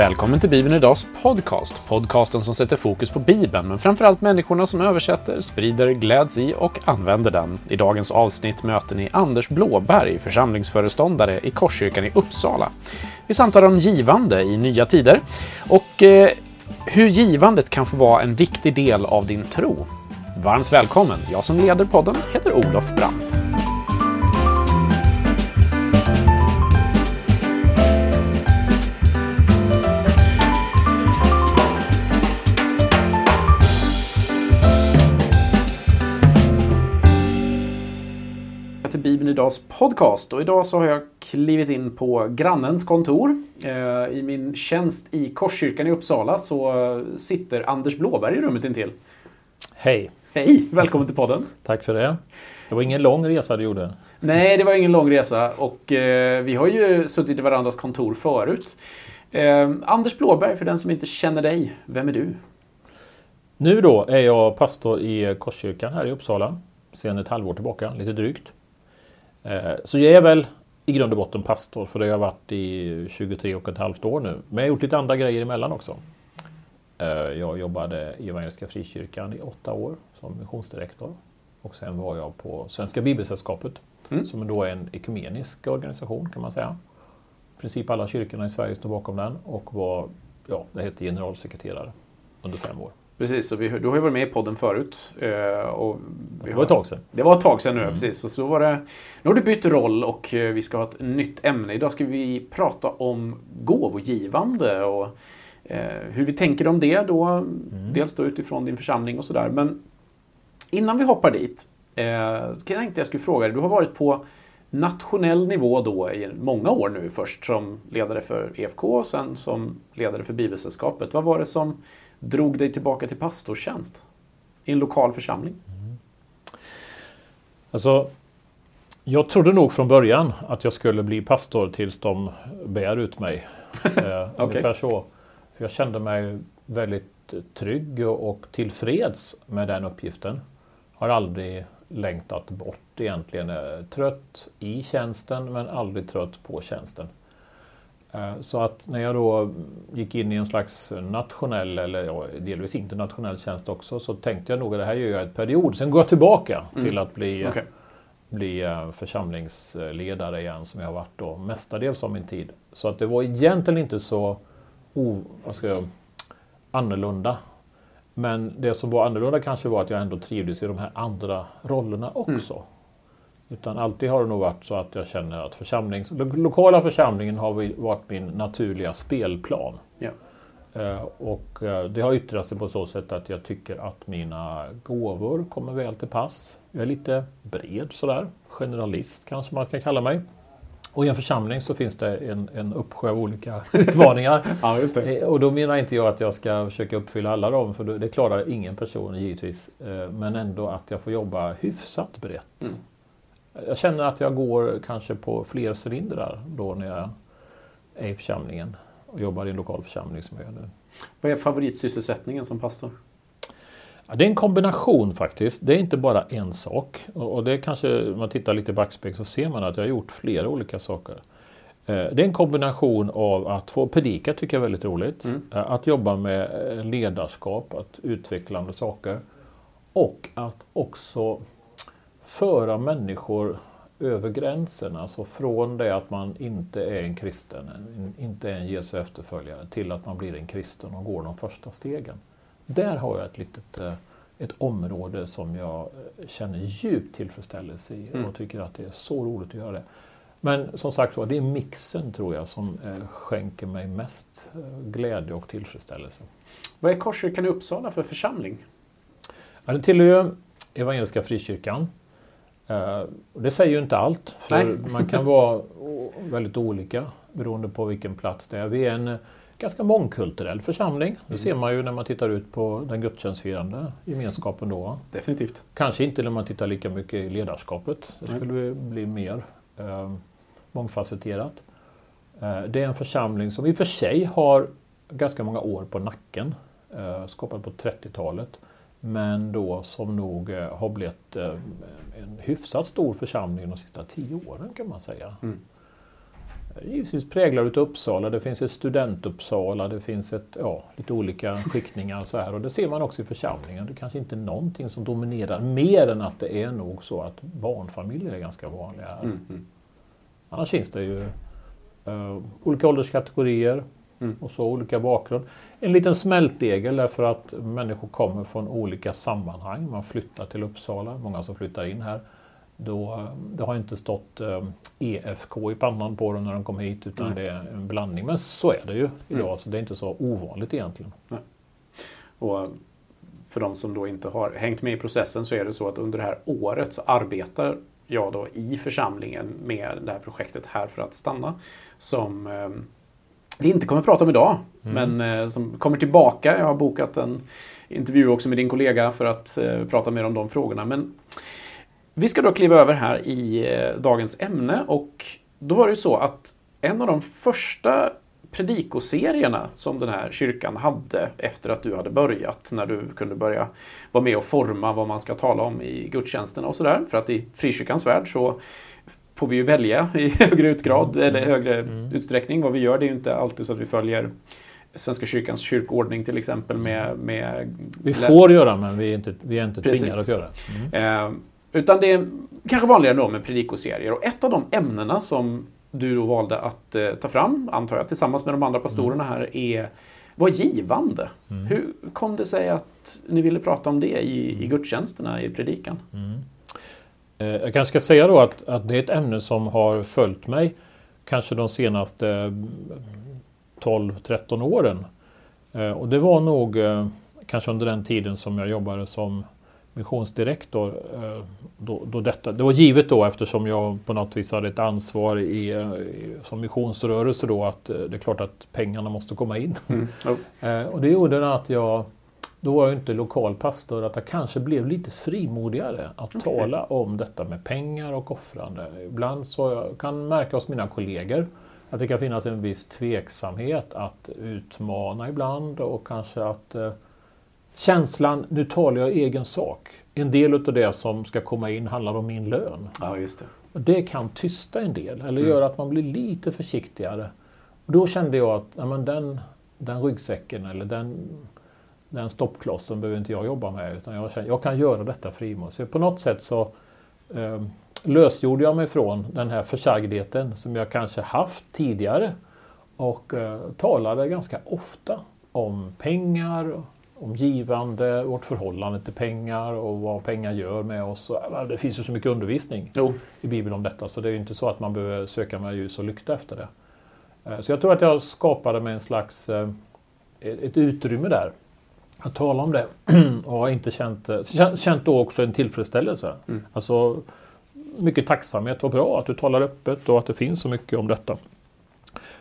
Välkommen till Bibeln Idags podcast. Podcasten som sätter fokus på Bibeln, men framförallt människorna som översätter, sprider, gläds i och använder den. I dagens avsnitt möter ni Anders Blåberg, församlingsföreståndare i Korskyrkan i Uppsala. Vi samtalar om givande i nya tider och eh, hur givandet kan få vara en viktig del av din tro. Varmt välkommen! Jag som leder podden heter Olof Brandt. Idags podcast och idag så har jag klivit in på grannens kontor. Eh, I min tjänst i Korskyrkan i Uppsala så sitter Anders Blåberg i rummet intill. Hej! Hej! Välkommen till podden. Tack för det. Det var ingen lång resa du gjorde. Nej, det var ingen lång resa och eh, vi har ju suttit i varandras kontor förut. Eh, Anders Blåberg, för den som inte känner dig, vem är du? Nu då är jag pastor i Korskyrkan här i Uppsala sedan ett halvår tillbaka, lite drygt. Eh, så jag är väl i grund och botten pastor, för det har jag varit i 23 och ett halvt år nu. Men jag har gjort lite andra grejer emellan också. Eh, jag jobbade i Evangeliska Frikyrkan i åtta år som missionsdirektor. Och sen var jag på Svenska Bibelsällskapet, mm. som då är en ekumenisk organisation kan man säga. I princip alla kyrkorna i Sverige står bakom den och var, ja, det hette generalsekreterare under fem år. Precis, och vi, du har ju varit med i podden förut. Eh, och det var ett tag sedan. Det var ett tag sedan nu, mm. precis. Och så var det, nu har du bytt roll och eh, vi ska ha ett nytt ämne. Idag ska vi prata om gåvogivande och eh, hur vi tänker om det då. Mm. Dels då utifrån din församling och sådär. Men innan vi hoppar dit eh, tänkte jag skulle fråga dig. Du har varit på nationell nivå då i många år nu. Först som ledare för EFK och sen som ledare för Bibelsällskapet. Vad var det som drog dig tillbaka till pastorstjänst i en lokal församling? Mm. Alltså, jag trodde nog från början att jag skulle bli pastor tills de bär ut mig. eh, okay. Ungefär så. För jag kände mig väldigt trygg och tillfreds med den uppgiften. Har aldrig längtat bort egentligen. Trött i tjänsten men aldrig trött på tjänsten. Eh, så att när jag då gick in i en slags nationell, eller ja, delvis internationell tjänst också, så tänkte jag nog att det här gör jag ett period. Sen går jag tillbaka mm. till att bli, okay. bli eh, församlingsledare igen, som jag har varit då mestadels av min tid. Så att det var egentligen inte så o, vad ska jag, annorlunda. Men det som var annorlunda kanske var att jag ändå trivdes i de här andra rollerna också. Mm. Utan alltid har det nog varit så att jag känner att församlings, lokala församlingen har varit min naturliga spelplan. Ja. Eh, och eh, det har yttrat sig på så sätt att jag tycker att mina gåvor kommer väl till pass. Jag är lite bred sådär, generalist kanske man ska kalla mig. Och i en församling så finns det en, en uppsjö av olika utmaningar. ja, just det. Eh, och då menar inte jag att jag ska försöka uppfylla alla dem, för det klarar ingen person givetvis. Men ändå att jag får jobba hyfsat brett. Mm. Jag känner att jag går kanske på fler cylindrar då när jag är i församlingen och jobbar i en lokal församling som jag gör nu. Vad är favoritsysselsättningen som pastor? Det är en kombination faktiskt. Det är inte bara en sak. Och det kanske, om man tittar lite i backspegeln så ser man att jag har gjort flera olika saker. Eh, det är en kombination av att få predika tycker jag är väldigt roligt. Mm. Eh, att jobba med ledarskap, att utveckla saker. Och att också föra människor över gränsen, alltså från det att man inte är en kristen, inte är en Jesu efterföljare, till att man blir en kristen och går de första stegen. Där har jag ett litet eh, ett område som jag eh, känner djup tillfredsställelse i och mm. tycker att det är så roligt att göra det. Men som sagt det är mixen tror jag som eh, skänker mig mest glädje och tillfredsställelse. Vad är Korskyrkan i Uppsala för församling? Ja, den tillhör ju Evangeliska Frikyrkan. Eh, det säger ju inte allt, för Nej. man kan vara väldigt olika beroende på vilken plats det är. Vi är en ganska mångkulturell församling. Det mm. ser man ju när man tittar ut på den gudstjänstfirande gemenskapen då. Definitivt. Kanske inte när man tittar lika mycket i ledarskapet. Det skulle bli mer eh, mångfacetterat. Eh, det är en församling som i och för sig har ganska många år på nacken. Eh, skapad på 30-talet. Men då som nog eh, har blivit eh, en hyfsat stor församling de sista tio åren kan man säga. Mm. givetvis präglad av Uppsala. Det finns ett studentuppsala, det finns ett, ja, lite olika skiktningar. Så här. Och det ser man också i församlingen. Det kanske inte är någonting som dominerar mer än att det är nog så att barnfamiljer är ganska vanliga här. Mm, mm. Annars finns det ju uh, olika ålderskategorier mm. och så olika bakgrund. En liten smältdegel därför att människor kommer från olika sammanhang. Man flyttar till Uppsala, många som flyttar in här. Då, det har inte stått eh, EFK i pannan på dem när de kom hit utan Nej. det är en blandning. Men så är det ju idag, mm. så det är inte så ovanligt egentligen. Nej. Och för de som då inte har hängt med i processen så är det så att under det här året så arbetar jag då i församlingen med det här projektet Här för att stanna. Som eh, vi inte kommer att prata om idag, mm. men eh, som kommer tillbaka. Jag har bokat en intervju också med din kollega för att eh, prata mer om de frågorna. Men vi ska då kliva över här i eh, dagens ämne och då var det ju så att en av de första predikoserierna som den här kyrkan hade efter att du hade börjat, när du kunde börja vara med och forma vad man ska tala om i gudstjänsterna och sådär. För att i frikyrkans värld så får vi ju välja i högre utgrad, mm. eller högre mm. utsträckning vad vi gör. Det är ju inte alltid så att vi följer Svenska kyrkans kyrkordning till exempel med... med vi får göra men vi är inte, vi är inte tvingade att göra. Mm. Eh, utan det är kanske vanligare då med predikoserier. Och ett av de ämnena som du då valde att eh, ta fram, antar jag, tillsammans med de andra pastorerna mm. här, är, var givande. Mm. Hur kom det sig att ni ville prata om det i, i mm. gudstjänsterna, i predikan? Mm. Eh, jag kanske ska säga då att, att det är ett ämne som har följt mig kanske de senaste 12-13 mm, åren. Eh, och det var nog eh, kanske under den tiden som jag jobbade som missionsdirektor. Eh, då, då detta, det var givet då eftersom jag på något vis hade ett ansvar i, eh, i som missionsrörelse då att eh, det är klart att pengarna måste komma in. Mm. Oh. och det gjorde att jag, då var jag inte lokal pastor, att jag kanske blev lite frimodigare att okay. tala om detta med pengar och offrande. Ibland så jag kan märka hos mina kollegor att det kan finnas en viss tveksamhet att utmana ibland och kanske att Känslan, nu talar jag egen sak. En del av det som ska komma in handlar om min lön. Ja, just det. Och det kan tysta en del, eller mm. göra att man blir lite försiktigare. Och då kände jag att ja, men den, den ryggsäcken eller den, den stoppklossen behöver inte jag jobba med, utan jag, känner, jag kan göra detta frimodigt. Så på något sätt så eh, lösgjorde jag mig från den här försagdheten som jag kanske haft tidigare och eh, talade ganska ofta om pengar, om givande, vårt förhållande till pengar och vad pengar gör med oss. Det finns ju så mycket undervisning jo. i Bibeln om detta så det är ju inte så att man behöver söka med ljus och lykta efter det. Eh, så jag tror att jag skapade med en slags eh, ett utrymme där att tala om det och inte känt, eh, känt då också en tillfredsställelse. Mm. Alltså mycket tacksamhet, vad bra att du talar öppet och att det finns så mycket om detta.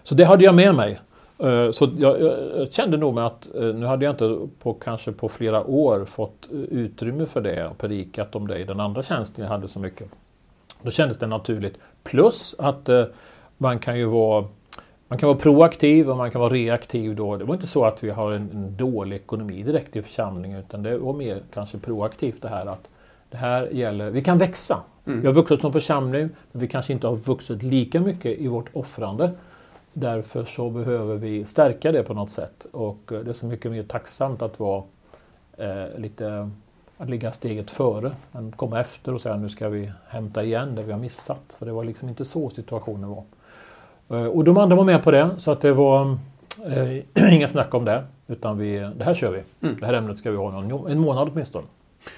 Så det hade jag med mig Eh, så jag, jag, kände nog med att eh, nu hade jag inte på kanske på flera år fått utrymme för det och predikat om det i den andra tjänsten jag hade så mycket. Då kändes det naturligt. Plus att man kan ju vara man kan vara proaktiv och man kan vara reaktiv då. Det var inte så att vi har en, en dålig ekonomi direkt i församlingen utan det var mer kanske proaktivt det här att det här gäller, vi kan växa. Mm. Vi har vuxit som församling men vi kanske inte har vuxit lika mycket i vårt offrande. Därför så behöver vi stärka det på något sätt och eh, det är så mycket mer tacksamt att vara eh, lite att ligga steget före än komma efter och säga nu ska vi hämta igen det vi har missat. För det var liksom inte så situationen var. Eh, och de andra var med på det så att det var eh, inga snack om det. Utan vi, det här kör vi. Mm. Det här ämnet ska vi ha en månad åtminstone.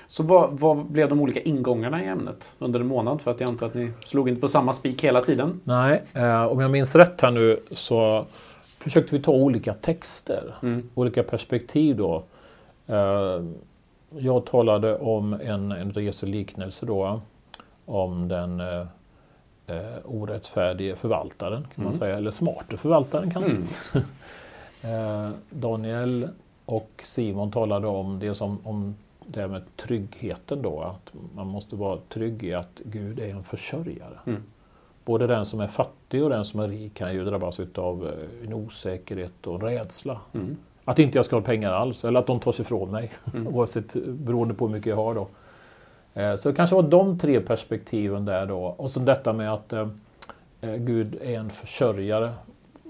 Så vad, vad, blev de olika ingångarna i ämnet under en månad? För att jag antar att ni slog inte på samma spik hela tiden? Nej, eh, om jag minns rätt här nu så försökte vi ta olika texter, mm. olika perspektiv då. Eh, jag talade om en, en Jesu liknelse då, om den eh, eh orättfärdige förvaltaren, kan mm. man säga, eller smarte förvaltaren kanske. Mm. Eh, Daniel och Simon talade om det som om det här med tryggheten då, att man måste vara trygg i att Gud är en försörjare. Mm. Både den som är fattig och den som är rik kan ju drabbas av eh, en osäkerhet och rädsla. Mm. Att inte jag ska ha pengar alls, eller att de tas ifrån mig, mm. oavsett beroende på hur mycket jag har. Då. Eh, så det kanske var de tre perspektiven där då. Och så detta med att eh, eh, Gud är en försörjare.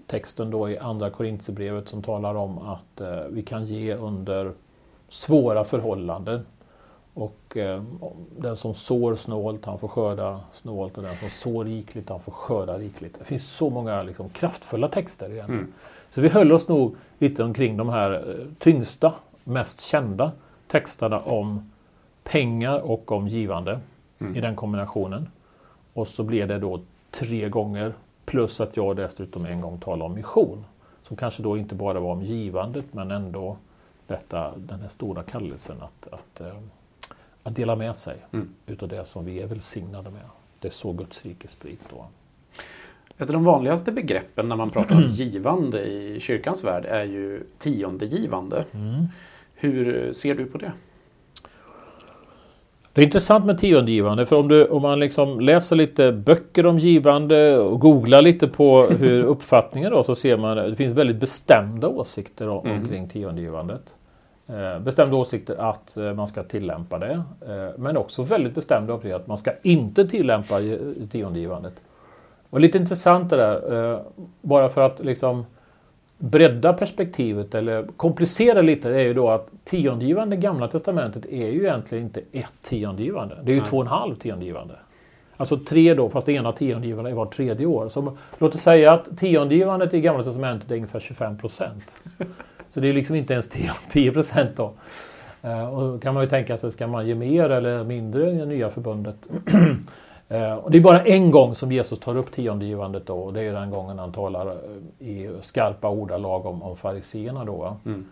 Texten då i Andra Korintierbrevet som talar om att vi kan ge under svåra förhållanden. Och eh, den som sår snålt, han får skörda snålt och den som sår rikligt, han får skörda rikligt. Det finns så många liksom, kraftfulla texter egentligen. Mm. Så vi höll oss nog lite omkring de här tyngsta, mest kända texterna om pengar och om givande mm. i den kombinationen. Och så blev det då tre gånger plus att jag dessutom en gång talade om mission. Som kanske då inte bara var om givandet men ändå detta, den här stora kallelsen att, att, eh, att dela med sig mm. utav det som vi är välsignade med. Det är så Guds rike sprids då. Ett av de vanligaste begreppen när man pratar om givande i kyrkans värld är ju tiondegivande. Mm. Hur ser du på det? Det är intressant med tiondegivande för om, du, om man liksom läser lite böcker om givande och googlar lite på hur uppfattningar då så ser man att det finns väldigt bestämda åsikter om, mm. omkring tiondegivandet. Eh, bestämda åsikter att eh, man ska tillämpa det eh, men också väldigt bestämda åsikter att man ska inte tillämpa tiondegivandet. Och lite intressant det där, bara för att liksom bredda perspektivet eller komplicera lite det är ju då att tiondegivande i Gamla Testamentet är ju egentligen inte ett tiondegivande. Det är ju Nej. två och en halv tiondegivande. Alltså tre då, fast det ena tiondegivande är var tredje år. Så låt oss säga att tiondegivandet i Gamla Testamentet är ungefär 25 procent. Så det är liksom inte ens 10 procent då. Eh, och då kan man ju tänka sig, ska man ge mer eller mindre i det nya förbundet? Eh, och det är bara en gång som Jesus tar upp tiondegivandet då, och det är den gången han talar eh, i skarpa ordalag om, om fariseerna då. Mm.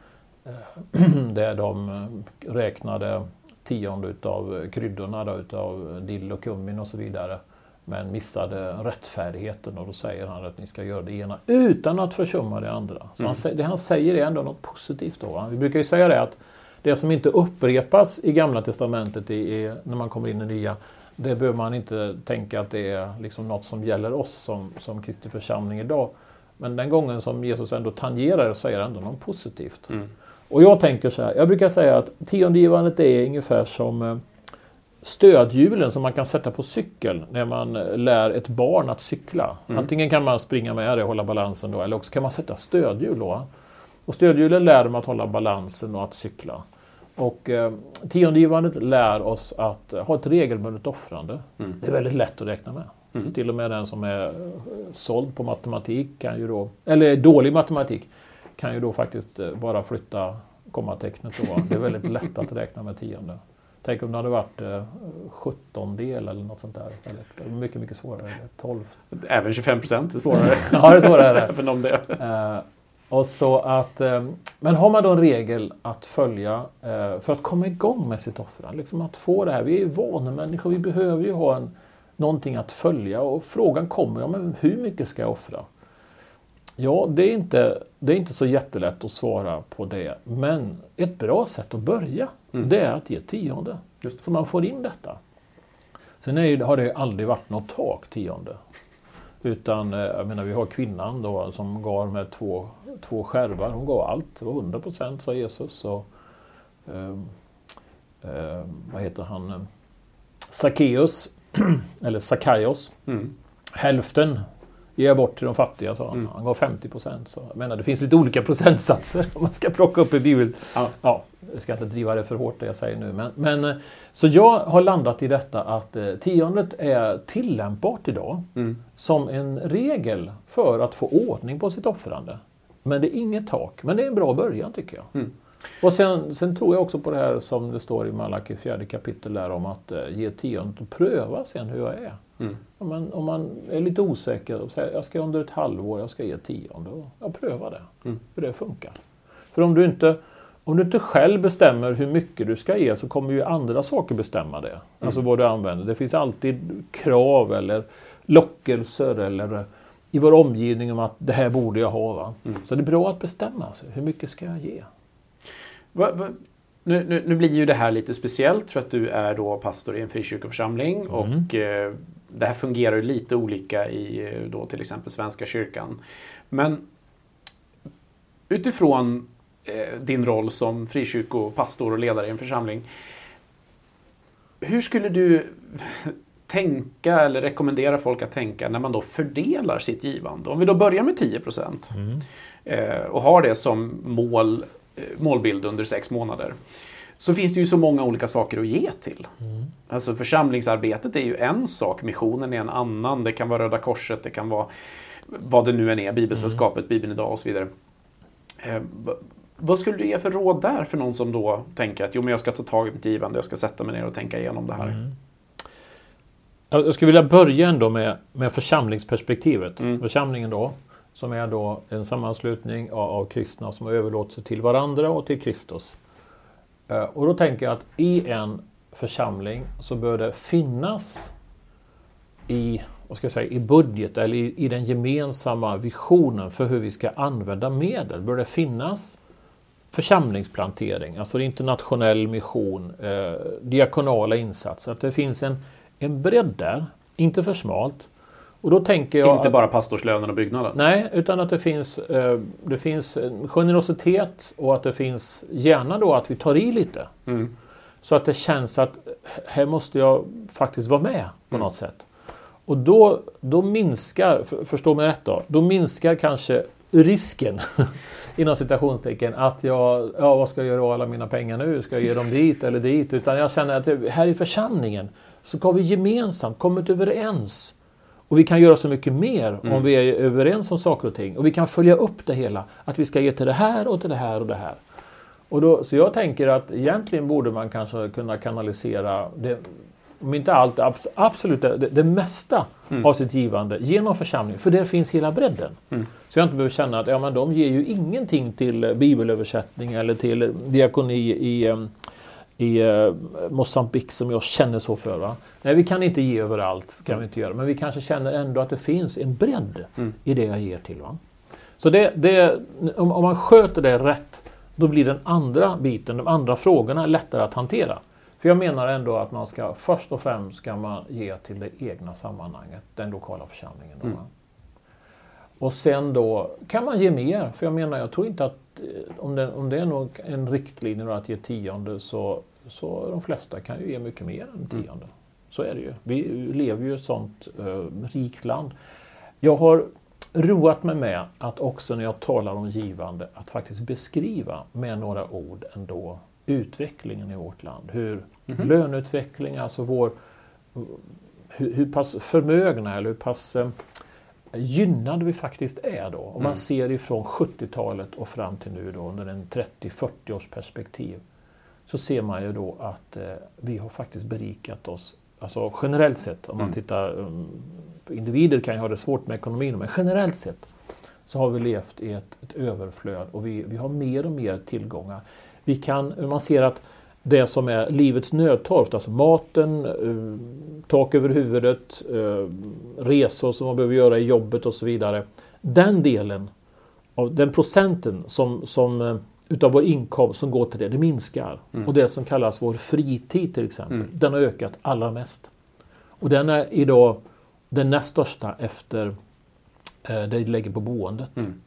Där de räknade tionde utav kryddorna då, utav dill och kummin och så vidare. Men missade rättfärdigheten och då säger han att ni ska göra det ena utan att försumma det andra. Så mm. han, det han säger är ändå något positivt. Då. Vi brukar ju säga det att det som inte upprepas i Gamla Testamentet är, när man kommer in i Nya, det behöver man inte tänka att det är liksom något som gäller oss som, som Kristi församling idag. Men den gången som Jesus ändå tangerar säger ändå något positivt. Mm. Och jag tänker så här, jag brukar säga att tiondegivandet är ungefär som eh, stödhjulen som man kan sätta på cykel när man lär ett barn att cykla. Mm. Antingen kan man springa med det och hålla balansen då, eller också kan man sätta stödhjul. Då. Och stödhjulen lär dem att hålla balansen och att cykla. Och eh, tiondegivandet lär oss att ha ett regelbundet offrande. Mm. Det är väldigt lätt att räkna med. Mm. Till och med den som är såld på matematik, kan ju då, eller dålig matematik, kan ju då faktiskt eh, bara flytta kommatecknet. Då. Det är väldigt lätt att räkna med tionde. Tänk om det hade varit eh, 17 del eller något sånt där istället. Mycket, mycket svårare. 12. Även 25 procent är svårare. ja, det är svårare. för någon det. Eh, och så att, eh, men har man då en regel att följa eh, för att komma igång med sitt offrande, liksom att få det här. Vi är ju vanemänniskor, vi behöver ju ha en, någonting att följa och frågan kommer, ja, men hur mycket ska jag offra? Ja, det är, inte, det är inte så jättelätt att svara på det, men ett bra sätt att börja, mm. det är att ge tionde. Just så man får in detta. Sen är, har det aldrig varit något tak, tionde. Utan, eh, jag menar, vi har kvinnan då som gav med två, två skärvar. Hon gav allt, det var 100 procent sa Jesus. Och, eh, eh, vad heter han? Sackeus, eller Sackaios. Mm. Hälften ger bort till de fattiga, sa han. Mm. Han gav 50 procent. Jag menar, det finns lite olika procentsatser om man ska plocka upp i Bibeln. Ja. ja, jag ska inte driva det för hårt det jag säger nu. Men, men, eh, så jag har landat i detta att eh, tiondet är tillämpbart idag mm. som en regel för att få ordning på sitt offrande. Men det är inget tak, men det är en bra början tycker jag. Mm. Och sen, sen, tror jag också på det här som det står i Malaki fjärde kapitel där om att eh, ge tiondet och pröva sen hur jag är. Mm. Om, man, om man är lite osäker och säger jag ska under ett halvår, jag ska ge tionde. Jag prövar det, mm. hur det funkar. För om du, inte, om du inte själv bestämmer hur mycket du ska ge så kommer ju andra saker bestämma det. Mm. Alltså vad du använder. Det finns alltid krav eller lockelser eller i vår omgivning om att det här borde jag ha. Mm. Så det är bra att bestämma sig. Hur mycket ska jag ge? Va, va, nu, nu, nu, blir ju det här lite speciellt för att du är då pastor i en frikyrkoförsamling mm. och eh, det här fungerar ju lite olika i eh, då till exempel Svenska kyrkan. Men utifrån eh, din roll som frikyrkopastor och ledare i en församling. Hur skulle du tänka eller rekommendera folk att tänka när man då fördelar sitt givande? Om vi då börjar med 10 procent mm. eh, och har det som mål, eh, målbild under sex månader så finns det ju så många olika saker att ge till. Mm. Alltså församlingsarbetet är ju en sak, missionen är en annan, det kan vara Röda Korset, det kan vara vad det nu än är, Bibelsällskapet, mm. Bibeln idag och så vidare. Vad skulle du ge för råd där för någon som då tänker att jo, men jag ska ta tag i mitt givande, jag ska sätta mig ner och tänka igenom det här? Mm. Jag skulle vilja börja ändå med, med församlingsperspektivet. Mm. Församlingen då, som är då en sammanslutning av, av kristna som har överlåtit sig till varandra och till Kristus. Eh, och då tänker jag att i en församling så bör det finnas i, vad ska jag säga, i budget eller i, i den gemensamma visionen för hur vi ska använda medel, bör det finnas församlingsplantering, alltså internationell mission, eh, diakonala insatser. Att det finns en, en bredd där, inte för smalt. Och då tänker jag inte bara pastorslönen och byggnaden? Nej, utan att det finns, eh, det finns generositet och att det finns gärna då att vi tar i lite. Mm. Så att det känns att här måste jag faktiskt vara med på mm. något sätt. Och då, då minskar, förstå mig rätt då, då minskar kanske risken inom citationstecken att jag, ja vad ska jag göra av alla mina pengar nu? Ska jag ge dem dit eller dit? Utan jag känner att här i församlingen så har vi gemensamt kommit överens. Och vi kan göra så mycket mer mm. om vi är överens om saker och ting. Och vi kan följa upp det hela. Att vi ska ge till det här och till det här och det här. Och då, så jag tänker att egentligen borde man kanske kunna kanalisera det, om inte allt, absolut det, det mesta mm. av sitt givande genom församlingen. För där finns hela bredden. Mm. Så jag inte behöver känna att ja, men de ger ju ingenting till bibelöversättning eller till diakoni i, i uh, Mosambik som jag känner så för. Va? Nej, vi kan inte ge överallt, kan mm. vi inte göra. men vi kanske känner ändå att det finns en bredd mm. i det jag ger till. Va? Så det, det, om, om man sköter det rätt, då blir den andra biten, de andra frågorna lättare att hantera. För jag menar ändå att man ska först och främst ska man ge till det egna sammanhanget, den lokala församlingen. Då, mm. Och sen då kan man ge mer, för jag menar jag tror inte att eh, om det, om det är nog en riktlinje då, att ge tionde så, så de flesta kan ju ge mycket mer än mm. tionde. Mm. Så är det ju. Vi lever ju i ett sånt uh, rikt land. Jag har roat mig med att också när jag talar om givande att faktiskt beskriva med några ord ändå utvecklingen i vårt land. Hur mm -hmm. löneutveckling, alltså vår, hur, hur pass förmögna eller hur pass eh, gynnade vi faktiskt är då. Om mm. man ser ifrån 70-talet och fram till nu då under en 30-40 års perspektiv så ser man ju då att eh, vi har faktiskt berikat oss, alltså generellt sett om man mm. tittar, um, individer kan ju ha det svårt med ekonomin, men generellt sett så har vi levt i ett, ett överflöd och vi, vi har mer och mer tillgångar. Vi kan, man ser att det som är livets nödtorft, alltså maten, eh, tak över huvudet, eh, resor som man behöver göra i jobbet och så vidare. Den delen, av den procenten som, som eh, utav vår inkomst som går till det, det minskar. Mm. Och det som kallas vår fritid till exempel, mm. den har ökat allra mest. Och den är idag den näst största efter eh, det vi lägger på boendet. Mm.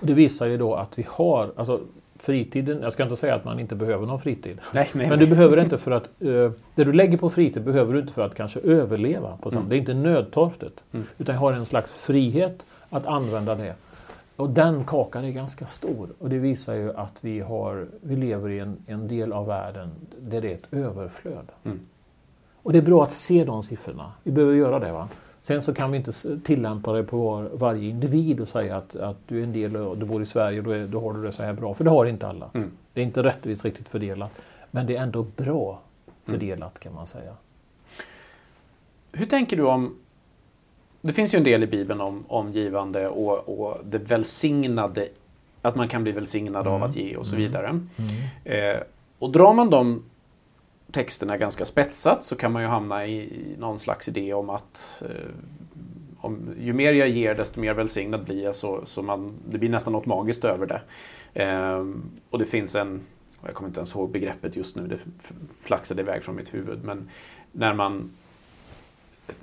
Och det visar ju då att vi har, alltså fritiden, jag ska inte säga att man inte behöver någon fritid. Nej, nej, men du nej. behöver inte för att, uh, det du lägger på fritid behöver du inte för att kanske överleva. På mm. Det är inte nödtorftigt. Mm. Utan jag har en slags frihet att använda det. Och den kakan är ganska stor. Och det visar ju att vi, har, vi lever i en, en del av världen där det är ett överflöd. Mm. Och det är bra att se de siffrorna. Vi behöver göra det. va Sen så kan vi inte tillämpa det på var, varje individ och säga att, att du är en del och du bor i Sverige och då, är, då har du det så här bra. För det har inte alla. Mm. Det är inte rättvist riktigt fördelat. Men det är ändå bra fördelat mm. kan man säga. Hur tänker du om det finns ju en del i Bibeln om, om givande och, och det välsignade, att man kan bli välsignad mm. av att ge och så mm. vidare. Mm. Eh, och drar man de texterna ganska spetsat så kan man ju hamna i, någon slags idé om att eh, om, ju mer jag ger desto mer välsignad blir jag så, så man, det blir nästan något magiskt över det. Eh, och det finns en, jag kommer inte ens ihåg begreppet just nu, det flaxade iväg från mitt huvud, men när man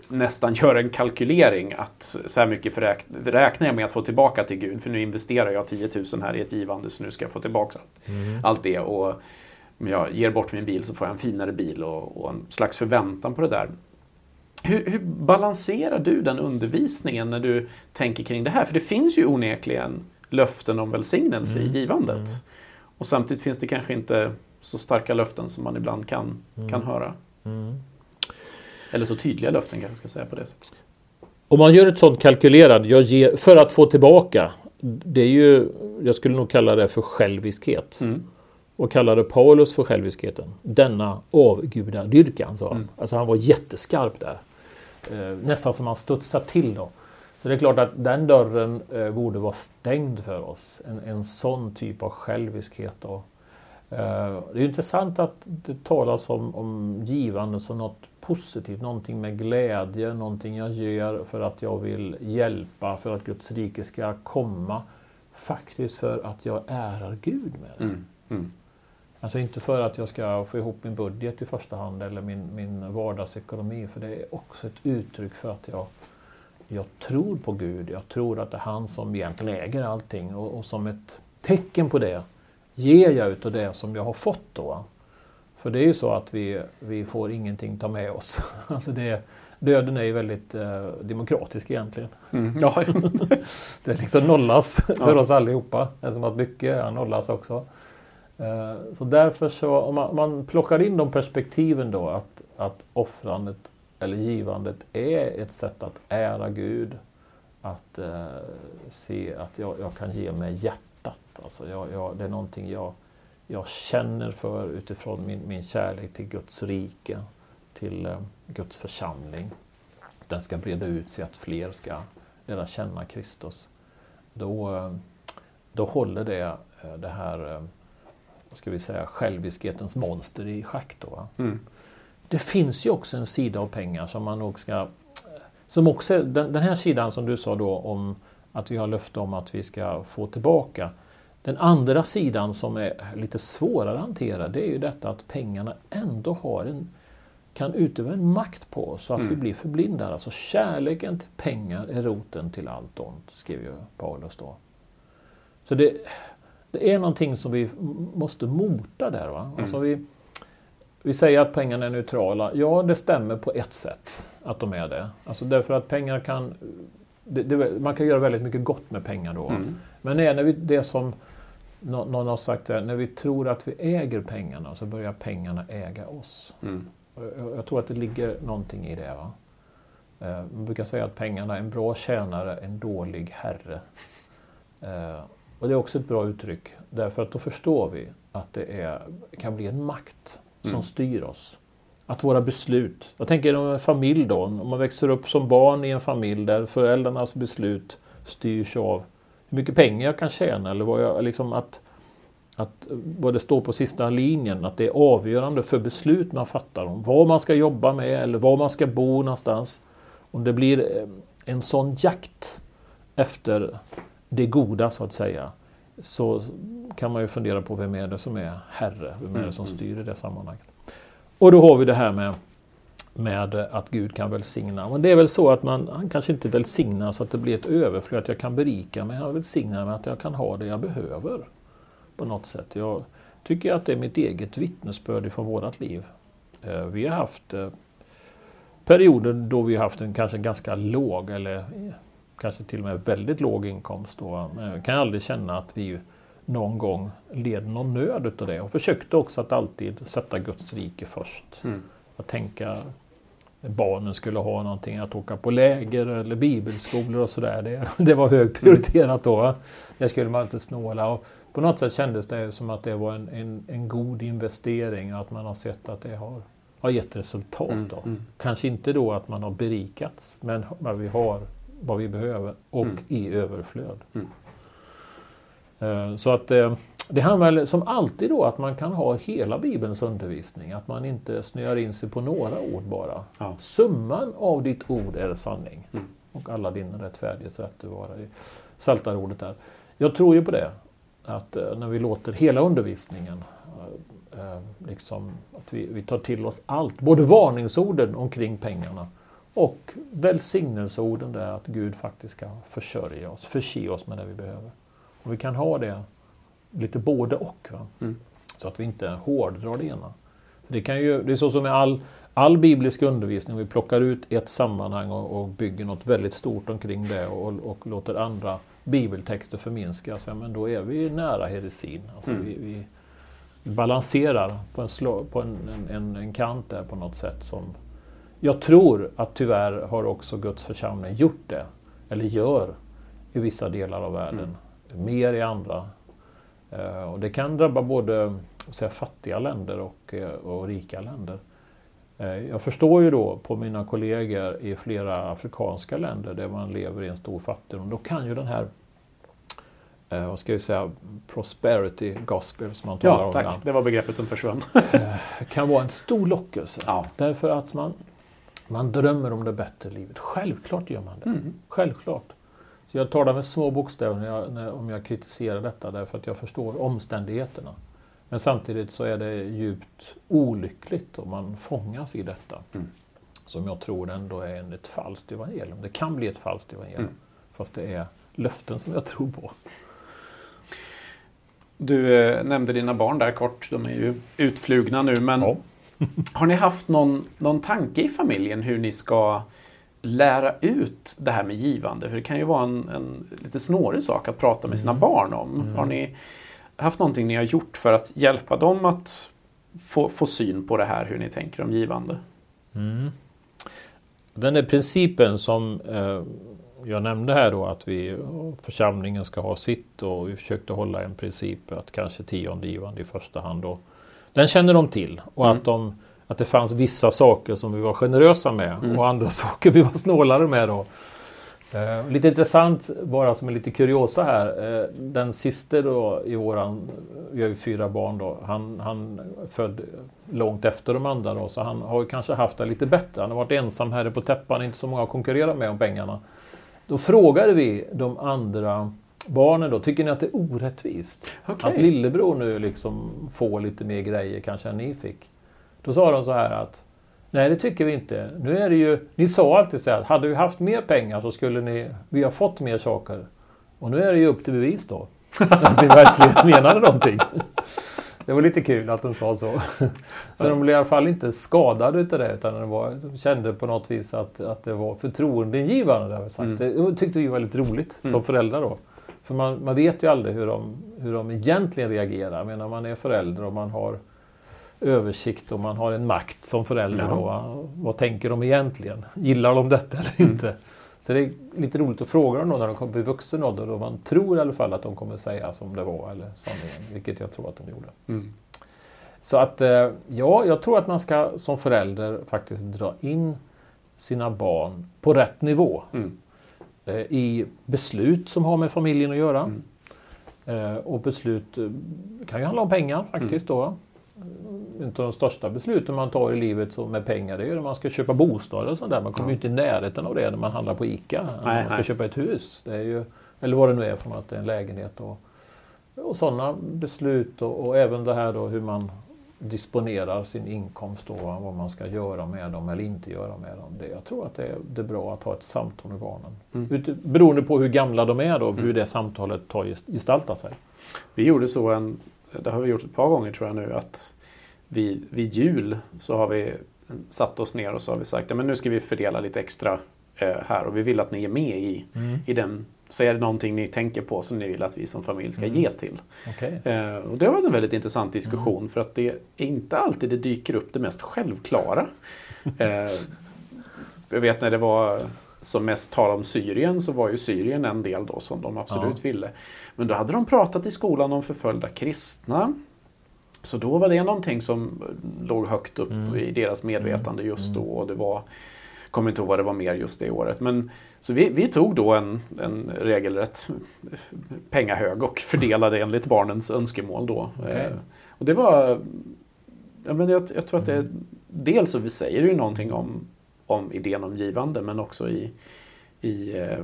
nästan gör en kalkylering att så här mycket räknar jag med att få tillbaka till Gud för nu investerar jag 10 000 här i ett givande så nu ska jag få tillbaka allt, mm. allt det. Och om jag ger bort min bil så får jag en finare bil och, och en slags förväntan på det där. Hur, hur, balanserar du den undervisningen när du tänker kring det här? För det finns ju onekligen löften om välsignelse mm. i givandet. Mm. Och samtidigt finns det kanske inte så starka löften som man ibland kan, mm. kan höra. Mm. Eller så tydliga löften kanske jag ska säga på det sättet. Om man gör ett sånt kalkylerad, ger, för att få tillbaka. Det är ju, jag skulle nog kalla det för själviskhet. Och kallade Paulus för själviskheten. Denna avgudadyrkan, sa han. Mm. Alltså han var jätteskarp där. Eh, nästan som han studsade till då. Så det är klart att den dörren eh, borde vara stängd för oss. En, en sån typ av själviskhet. Då. Eh, det är intressant att det talas om, om givande som något positivt, någonting med glädje, någonting jag gör för att jag vill hjälpa, för att Guds rike ska komma. Faktiskt för att jag ärar Gud med det. Mm. Mm. Alltså inte för att jag ska få ihop min budget i första hand eller min, min vardagsekonomi, för det är också ett uttryck för att jag, jag tror på Gud. Jag tror att det är han som egentligen äger allting och, och som ett tecken på det ger jag utav det som jag har fått då. För det är ju så att vi, vi får ingenting ta med oss. Alltså det, döden är ju väldigt eh, demokratisk egentligen. Mm. Ja. det liksom nollas för ja. oss allihopa. Det är som att mycket nollas också. Eh, så därför så, om man, om man, plockar in de perspektiven då att, att offrandet eller givandet är ett sätt att ära Gud. Att eh, se att jag, jag, kan ge med hjärtat. Alltså jag, jag, det är någonting jag jag känner för utifrån min, min kärlek till Guds rike, till eh, Guds församling. Den ska breda ut sig att fler ska lära känna Kristus. Då, eh, då håller det eh, det här eh, vad ska vi säga, själviskhetens monster i schack. Då, mm. Det finns ju också en sida av pengar som man nog ska... Som också, den, den här sidan som du sa då om att vi har löfte om att vi ska få tillbaka. Den andra sidan som är lite svårare att hantera det är ju detta att pengarna ändå har en, kan utöva en makt på oss så att mm. vi blir förblindade. Alltså kärleken till pengar är roten till allt ont, skriver ju Paulus då. Så det, det är någonting som vi måste mota där. Va? Mm. Alltså vi, vi säger att pengarna är neutrala. Ja, det stämmer på ett sätt att de är det. Alltså därför att pengar kan... Det, det, man kan göra väldigt mycket gott med pengar då. Mm. Men det är när vi, det som någon har sagt här, när vi tror att vi äger pengarna så börjar pengarna äga oss. Mm. Jag, tror att det ligger någonting i det. Va? Eh, man brukar säga att pengarna är en bra tjänare, en dålig herre. Och det är också ett bra uttryck, därför att då förstår vi att det är, kan bli en makt som mm. styr oss. Att våra beslut, jag tänker om en familj då, om man växer upp som barn i en familj där föräldrarnas beslut styrs av hur mycket pengar jag kan tjäna eller vad, jag, liksom att, att, vad det står på sista linjen, att det är avgörande för beslut man fattar om vad man ska jobba med eller var man ska bo någonstans. Om det blir eh, en sån jakt efter det goda så att säga, så kan man ju fundera på vem är det som är herre, vem är det som mm, mm. styr i det sammanhanget. Och då har vi det här med med att Gud kan välsigna. Men det är väl så att man, han kanske inte välsignar så att det blir ett överflöd, att jag kan berika mig. Han välsignar med att jag kan ha det jag behöver. På något sätt. Jag tycker att det är mitt eget vittnesbörd från vårt liv. Eh, vi har haft eh, perioder då vi har haft en kanske ganska låg eller kanske till och med väldigt låg inkomst. Då. Jag kan aldrig känna att vi någon gång led någon nöd utav det och försökte också att alltid sätta Guds rike först. Mm. Att tänka barnen skulle ha någonting, att åka på läger eller bibelskolor och sådär. Det, det var högprioriterat då. Det skulle man inte snåla. Och på något sätt kändes det som att det var en, en, en god investering, att man har sett att det har, har gett resultat. Mm, då. Mm. Kanske inte då att man har berikats, men vi har, vad vi behöver och mm. i överflöd. Mm. Eh, så att eh, det handlar som alltid då att man kan ha hela Bibelns undervisning, att man inte snöar in sig på några ord bara. Ja. Summan av ditt ord är sanning mm. och alla din rättfärdighets rätt vara. Saltarordet där. Jag tror ju på det, att eh, när vi låter hela undervisningen liksom, att vi, vi tar till oss allt, både varningsorden omkring pengarna och välsignelseorden där att Gud faktiskt ska försörja oss, förse oss med det vi behöver. Och vi kan ha det lite både och. Mm. Så att vi inte hårdrar det ena. Det, kan ju, det är så som med all, all biblisk undervisning, vi plockar ut ett sammanhang och, och bygger något väldigt stort omkring det och, och låter andra bibeltexter förminskas, ja, men då är vi nära heresin. Alltså mm. vi, vi, balanserar på, en, slå, på en, en, en, kant där på något sätt som jag tror att tyvärr har också Guds församling gjort det, eller gör, i vissa delar av världen. Mm. Mer i andra. Uh, och det kan drabba både säga, fattiga länder och, uh, och rika länder. Uh, jag förstår ju då på mina kollegor i flera afrikanska länder där man lever i en stor fattigdom, då kan ju den här eh, vad ska jag säga, prosperity gospel som man talar ja, om tack. Ibland. Det var begreppet som försvann. eh, kan vara en stor lockelse. Ja. Därför att man, man drömmer om det bättre livet. Självklart gör man det. Mm. Självklart. Så jag det med små bokstäver när jag, när, om jag kritiserar detta därför att jag förstår omständigheterna. Men samtidigt så är det djupt olyckligt om man fångas i detta. Mm. Som jag tror ändå är ett falskt evangelium. Det kan bli ett falskt evangelium. Mm. Fast det är löften som jag tror på. Du eh, nämnde dina barn där kort. De är ju utflugna nu. Men ja. Har ni haft någon, någon tanke i familjen hur ni ska lära ut det här med givande? För det kan ju vara en, en lite snårig sak att prata med sina mm. barn om. Mm. Har ni haft någonting ni har gjort för att hjälpa dem att få, få syn på det här, hur ni tänker om givande? Mm. Den där principen som eh, jag nämnde här då att vi, församlingen ska ha sitt och vi försökte hålla en princip att kanske tiondegivande i första hand. Och den känner de till och mm. att, de, att det fanns vissa saker som vi var generösa med mm. och andra saker vi var snålare med. Då. Eh, lite intressant, bara som en lite kuriosa här. Eh, den sista då i våran, vi har ju fyra barn då, han, han född långt efter de andra då, så han har kanske haft det lite bättre. Han har varit ensam herre på täppan, inte så många att konkurrera med om pengarna. Då frågade vi de andra barnen då, tycker ni att det är orättvist? Okay. Att lillebror nu liksom får lite mer grejer kanske än ni fick? Då sa de så här att Nej, det tycker vi inte. Nu är det ju, ni sa alltid så här att hade vi haft mer pengar så skulle ni, vi ha fått mer saker. Och nu är det ju upp till bevis då. Att ni verkligen menade någonting. Det var lite kul att de sa så. Så de blev i alla fall inte skadade utav det utan de, var, de kände på något vis att, att det var förtroendeingivande. Det, sagt. Mm. det tyckte vi var väldigt roligt mm. som föräldrar då. För man, man vet ju aldrig hur de, hur de egentligen reagerar. Men när man är förälder och man har översikt och man har en makt som förälder. Ja. Då, vad tänker de egentligen? Gillar de detta eller mm. inte? Så det är lite roligt att fråga dem när de kommer bli vuxen ålder och man tror i alla fall att de kommer säga som det var eller sanningen, vilket jag tror att de gjorde. Mm. Så att eh, ja, jag tror att man ska som förälder faktiskt dra in sina barn på rätt nivå. Mm. Eh, I beslut som har med familjen att göra. Mm. Eh, och beslut kan ju handla om pengar faktiskt mm. då inte de största besluten man tar i livet med pengar, det är ju när man ska köpa bostad och sånt där. Man kommer ju inte i närheten av det när man handlar på ICA. Nej, man ska nej. köpa ett hus. Det är ju, eller vad det nu är för något, en lägenhet. Och, och sådana beslut och, och, även det här då hur man disponerar sin inkomst och vad man ska göra med dem eller inte göra med dem. Det, jag tror att det är, det är bra att ha ett samtal med barnen. Mm. Beroende på hur gamla de är då, mm. hur det samtalet tar gestaltar sig. Vi gjorde så en, det har vi gjort ett par gånger tror jag nu, att vid, vid jul så har vi satt oss ner och så har vi sagt att ja, nu ska vi fördela lite extra eh, här och vi vill att ni är med i, mm. i den. Så är det någonting ni tänker på som ni vill att vi som familj ska mm. ge till. Okay. Eh, och det har varit en väldigt intressant diskussion mm. för att det är inte alltid det dyker upp det mest självklara. eh, jag vet när det var som mest tal om Syrien så var ju Syrien en del då som de absolut ja. ville. Men då hade de pratat i skolan om förföljda kristna. Så då var det någonting som låg högt upp mm. i deras medvetande mm. just då. Mm. Och det var, kommer inte ihåg vad det var mer just det året. Men, så vi, vi tog då en, en regelrätt pengahög och fördelade enligt barnens önskemål då. Okay. Eh, och det var... Ja, men jag, jag tror att det... Mm. Dels så vi säger ju någonting om, om idén om givande men också i, i, eh,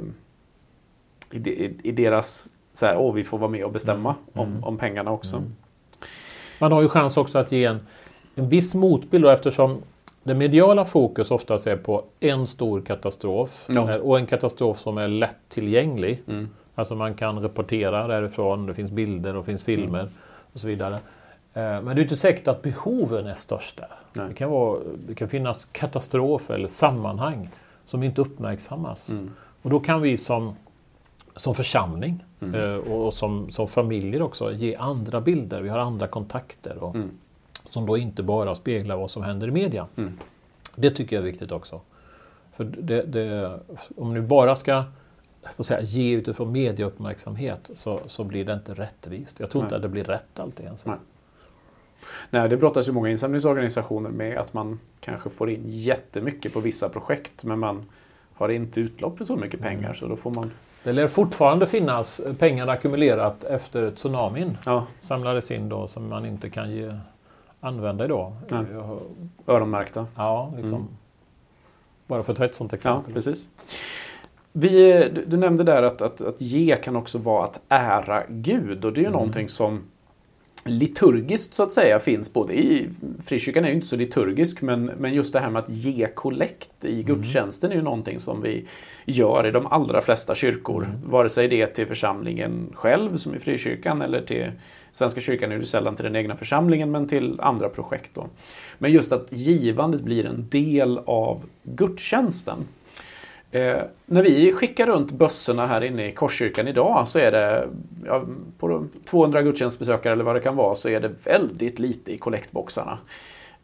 i, i, i deras så här, åh, vi får vara med och bestämma mm. om, om pengarna också. Mm. Man har ju chans också att ge en, en viss motbild då, eftersom det mediala fokus oftast är på en stor katastrof no. och en katastrof som är lättillgänglig. Mm. Alltså man kan rapportera därifrån, det finns bilder och finns filmer mm. och så vidare. Men det är inte säkert att behoven är störst där. Det kan, vara, det kan finnas katastrofer eller sammanhang som inte uppmärksammas. Mm. Och då kan vi som, som församling mm. Eh, och som, som familjer också ge andra bilder. Vi har andra kontakter och, mm. Som då inte bara speglar vad som händer i media. Mm. Det tycker jag är viktigt också. För det, det, om ni bara ska säga, ge utifrån mediauppmärksamhet så, så blir det inte rättvist. Jag tror Nej. inte att det blir rätt alltid ens. Nej. Nej, det brottas ju många insamlingsorganisationer med att man kanske får in jättemycket på vissa projekt men man har inte utlopp för så mycket pengar mm. så då får man det lär fortfarande finnas pengar ackumulerat efter tsunamin. Ja. Samlades in då som man inte kan ge, använda idag. Nej. Öronmärkta. Ja, liksom. Mm. Bara för att ta ett sånt exempel. Ja, precis. Vi, du, du nämnde där att, att, att ge kan också vara att ära Gud och det är ju mm. någonting som liturgiskt så att säga finns både i, frikyrkan är ju inte så liturgisk, men, men just det här med att ge kollekt i mm. gudstjänsten är ju någonting som vi gör i de allra flesta kyrkor. Mm. Vare sig det är till församlingen själv som i frikyrkan eller till Svenska kyrkan är det sällan till den egna församlingen men till andra projekt. Då. Men just att givandet blir en del av gudstjänsten. Eh, när vi skickar runt bössorna här inne i Korskyrkan idag så är det ja, på 200 gudstjänstbesökare eller vad det kan vara så är det väldigt lite i kollektboxarna.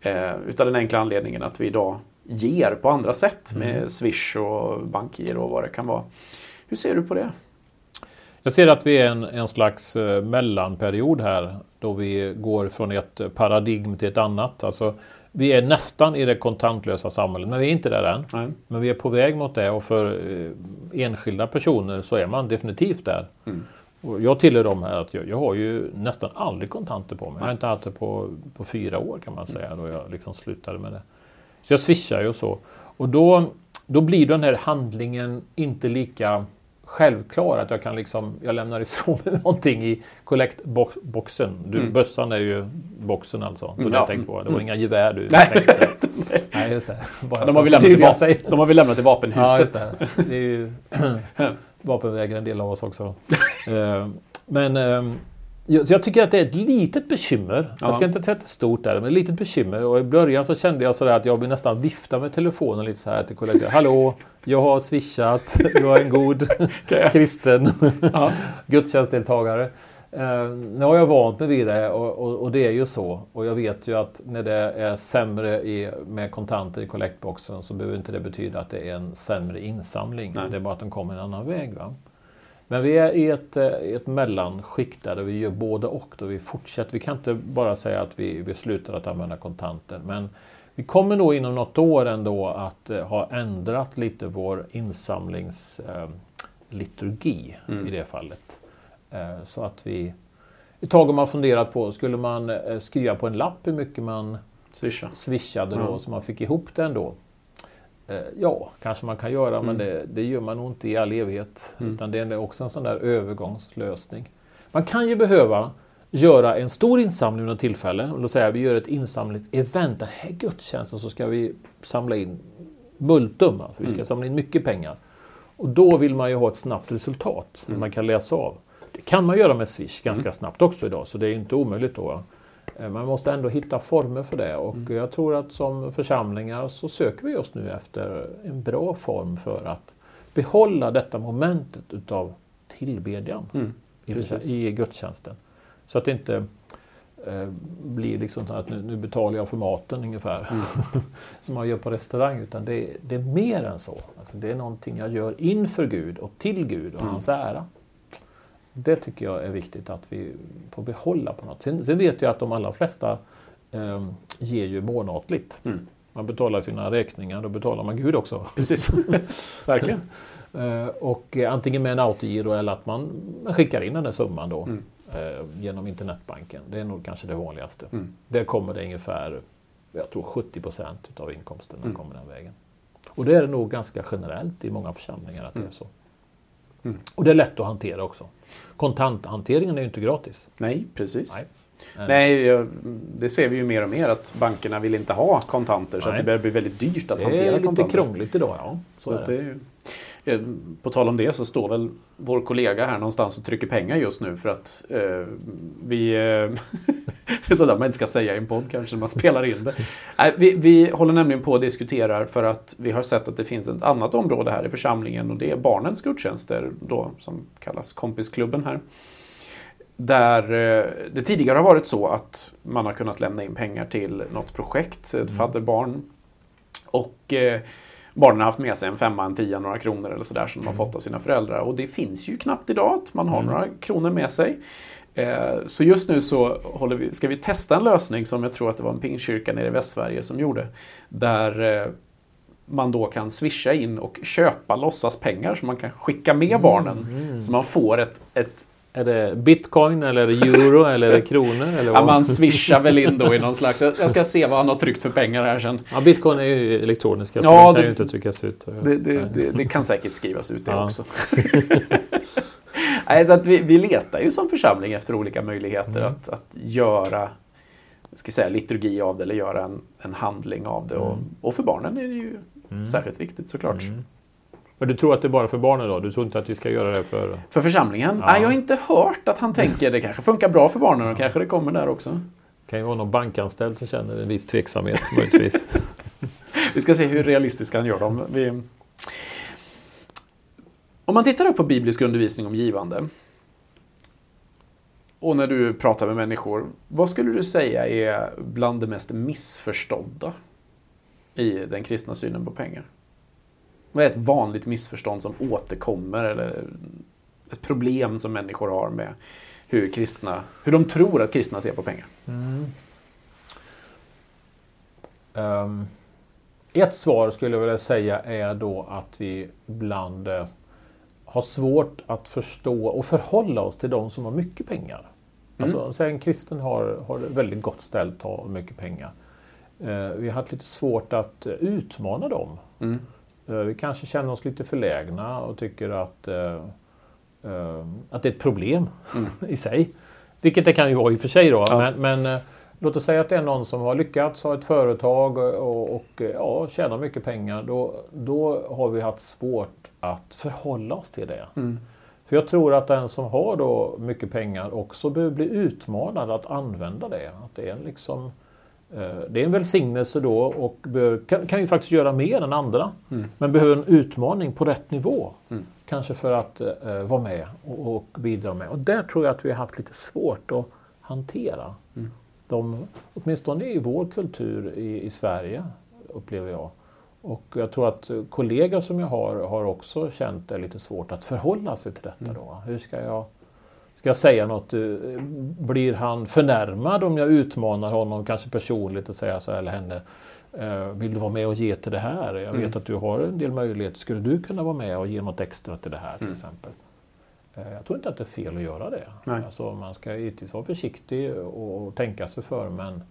Eh, utav den enkla anledningen att vi idag ger på andra sätt med mm. Swish och bankgiro och vad det kan vara. Hur ser du på det? Jag ser att vi är en, en slags eh, mellanperiod här då vi går från ett paradigm till ett annat. Alltså, vi är nästan i det kontantlösa samhället, men vi är inte där än. Nej. Men vi är på väg mot det och för eh, enskilda personer så är man definitivt där. Mm. Och jag tillhör dem här att jag, jag, har ju nästan aldrig kontanter på mig. Jag har inte haft det på, på fyra år kan man säga, då jag liksom slutade med det. Så jag swishar ju och så. Och då, då blir den här handlingen inte lika självklar att jag kan liksom, jag lämnar ifrån mig någonting i kollektboxen. Du, mm. Bössan är ju boxen alltså. Det, ja. jag på. det var mm. inga gevär du Nej. tänkte Nej, just det. Bara de, har vi lämnat till, de har vi lämnat till vapenhuset. Ja, det. det. är ju vapenvägare en del av oss också. Eh, men ehm, så jag tycker att det är ett litet bekymmer. Ja. Jag ska inte säga att det är stort där, men ett litet bekymmer. Och i början så kände jag sådär att jag vill nästan vifta med telefonen lite så här till kollegor. Hallå, jag har swishat. Jag är en god kristen ja. gudstjänstdeltagare. Eh, nu har jag vant mig vid det och, och, och, det är ju så. Och jag vet ju att när det är sämre i, med kontanter i kollektboxen så behöver inte det betyda att det är en sämre insamling. Nej. Det är bara att den kommer en annan väg. Va? Men vi är i ett, eh, ett mellanskikt där vi gör både och. Då vi fortsätter. Vi kan inte bara säga att vi, vi slutar att använda kontanter. Men vi kommer nog inom något år ändå att eh, ha ändrat lite vår insamlingsliturgi eh, mm. i det fallet. Så att vi... Ett tag har man funderat på, skulle man skriva på en lapp hur mycket man Swisha. swishade då, mm. så man fick ihop det ändå? Eh, ja, kanske man kan göra, mm. men det, det, gör man nog inte i all evighet. Mm. Utan det är också en sån där övergångslösning. Man kan ju behöva göra en stor insamling under tillfälle. Och då säger vi gör ett insamlingsevent. Den här gudstjänsten så ska vi samla in multum. Alltså vi ska mm. samla in mycket pengar. Och då vill man ju ha ett snabbt resultat mm. man kan läsa av. Det kan man göra med Swish ganska mm. snabbt också idag, så det är inte omöjligt då. Eh, man måste ändå hitta former för det och mm. jag tror att som församlingar så söker vi just nu efter en bra form för att behålla detta momentet utav tillbedjan mm. i, i gudstjänsten. Så att det inte eh, blir liksom så att nu, nu, betalar jag för maten ungefär. Mm. som man gör på restaurang. Utan det, det är mer än så. Alltså det är någonting jag gör inför Gud och till Gud och mm. hans ära. Det tycker jag är viktigt att vi får behålla på något Sen, sen vet jag att de allra flesta eh, ger ju månatligt. Mm. Man betalar sina räkningar, då betalar man Gud också. Precis, verkligen. eh, och eh, antingen med en autogiro eller att man, man skickar in den där summan då mm. eh, genom internetbanken. Det är nog kanske det vanligaste. Mm. Där kommer det ungefär, jag tror 70 procent av inkomsten mm. kommer den vägen. Och det är det nog ganska generellt i många församlingar att det är mm. så. Mm. Och det är lätt att hantera också. Kontanthanteringen är ju inte gratis. Nej, precis. Nej. Nej, det ser vi ju mer och mer att bankerna vill inte ha kontanter Nej. så att det börjar bli väldigt dyrt att hantera kontanter. Det är lite krångligt idag, ja. Så så är det. Eh, på tal om det så står väl vår kollega här någonstans och trycker pengar just nu för att eh, vi... Eh, det är sådär man inte ska säga i en podd kanske, man spelar in det. Nej, vi, vi håller nämligen på och diskuterar för att vi har sett att det finns ett annat område här i församlingen och det är barnens gudstjänster då, som kallas kompisklubben här. Där eh, det tidigare har varit så att man har kunnat lämna in pengar till något projekt, ett mm. fadderbarn. Och eh, barnen har haft med sig en femma, en tia, några kronor eller sådär som de har mm. fått av sina föräldrar. Och det finns ju knappt idag att man har mm. några kronor med sig. Eh, så just nu så vi, ska vi testa en lösning som jag tror att det var en pingkyrka nere i Västsverige som gjorde. Där eh, man då kan swisha in och köpa låtsaspengar som man kan skicka med mm, barnen. Mm. Så man får ett, ett är det bitcoin eller är det euro eller är det kronor? Eller ja, man swishar väl in då i någon slags... Jag ska se vad han har tryckt för pengar här sen. Ja, bitcoin är ju elektroniska så ja, det kan ju inte tryckas ut. Det, det, det, det kan säkert skrivas ut det ja. också. Nej, så att vi, vi letar ju som församling efter olika möjligheter mm. att, att göra ska säga, liturgi av det eller göra en, en handling av det. Mm. Och, och, för barnen är det ju mm. särskilt viktigt såklart. Mm. Men du tror att det är bara för barnen då? Du tror inte att vi ska göra det för... För församlingen? Ja. Nej, jag har inte hört att han tänker det kanske funkar bra för barnen och kanske det kommer där också. Det kan ju vara någon bankanställd som känner en viss tveksamhet möjligtvis. vi ska se hur realistiskt han gör dem. Vi... Om man tittar på biblisk undervisning om givande och när du pratar med människor, vad skulle du säga är bland det mest missförstådda i den kristna synen på pengar? Vad är ett vanligt missförstånd som återkommer eller ett problem som människor har med hur, kristna, hur de tror att kristna ser på pengar? Mm. Um, ett svar skulle jag vilja säga är då att vi ibland uh, har svårt att förstå och förhålla oss till de som har mycket pengar. Mm. Alltså, en kristen har, har väldigt gott ställt och mycket pengar. Uh, vi har haft lite svårt att uh, utmana dem. Mm. Eh, vi kanske känner oss lite förlägna och tycker att, eh, eh, att det är ett problem mm. i sig. Vilket det kan ju vara i och för sig då. Ja. Men, men låt oss säga att det är någon som har lyckats ha ett företag och, och ja, tjänar mycket pengar. Då, då har vi haft svårt att förhålla oss till det. Mm. För jag tror att den som har då mycket pengar också behöver bli utmanad att använda det. Att det är liksom det är en välsignelse då och bör, kan, kan ju faktiskt göra mer än andra. Mm. Men behöver en utmaning på rätt nivå. Mm. Kanske för att uh, vara med och, och, bidra med. Och där tror jag att vi har haft lite svårt att hantera. Mm. De, åtminstone i vår kultur i, i Sverige, upplever jag. Och jag tror att kollegor som jag har har också känt det lite svårt att förhålla sig till detta. Mm. Då. Hur ska jag ska jag säga något, blir han förnärmad om jag utmanar honom, kanske personligt, och säga så här, eller henne, eh, vill du vara med och ge till det här? Jag vet mm. att du har en del möjligheter, skulle du kunna vara med och ge något extra till det här till mm. exempel? Eh, jag tror inte att det är fel att göra det. Alltså, man ska givetvis vara försiktig och tänka sig för, men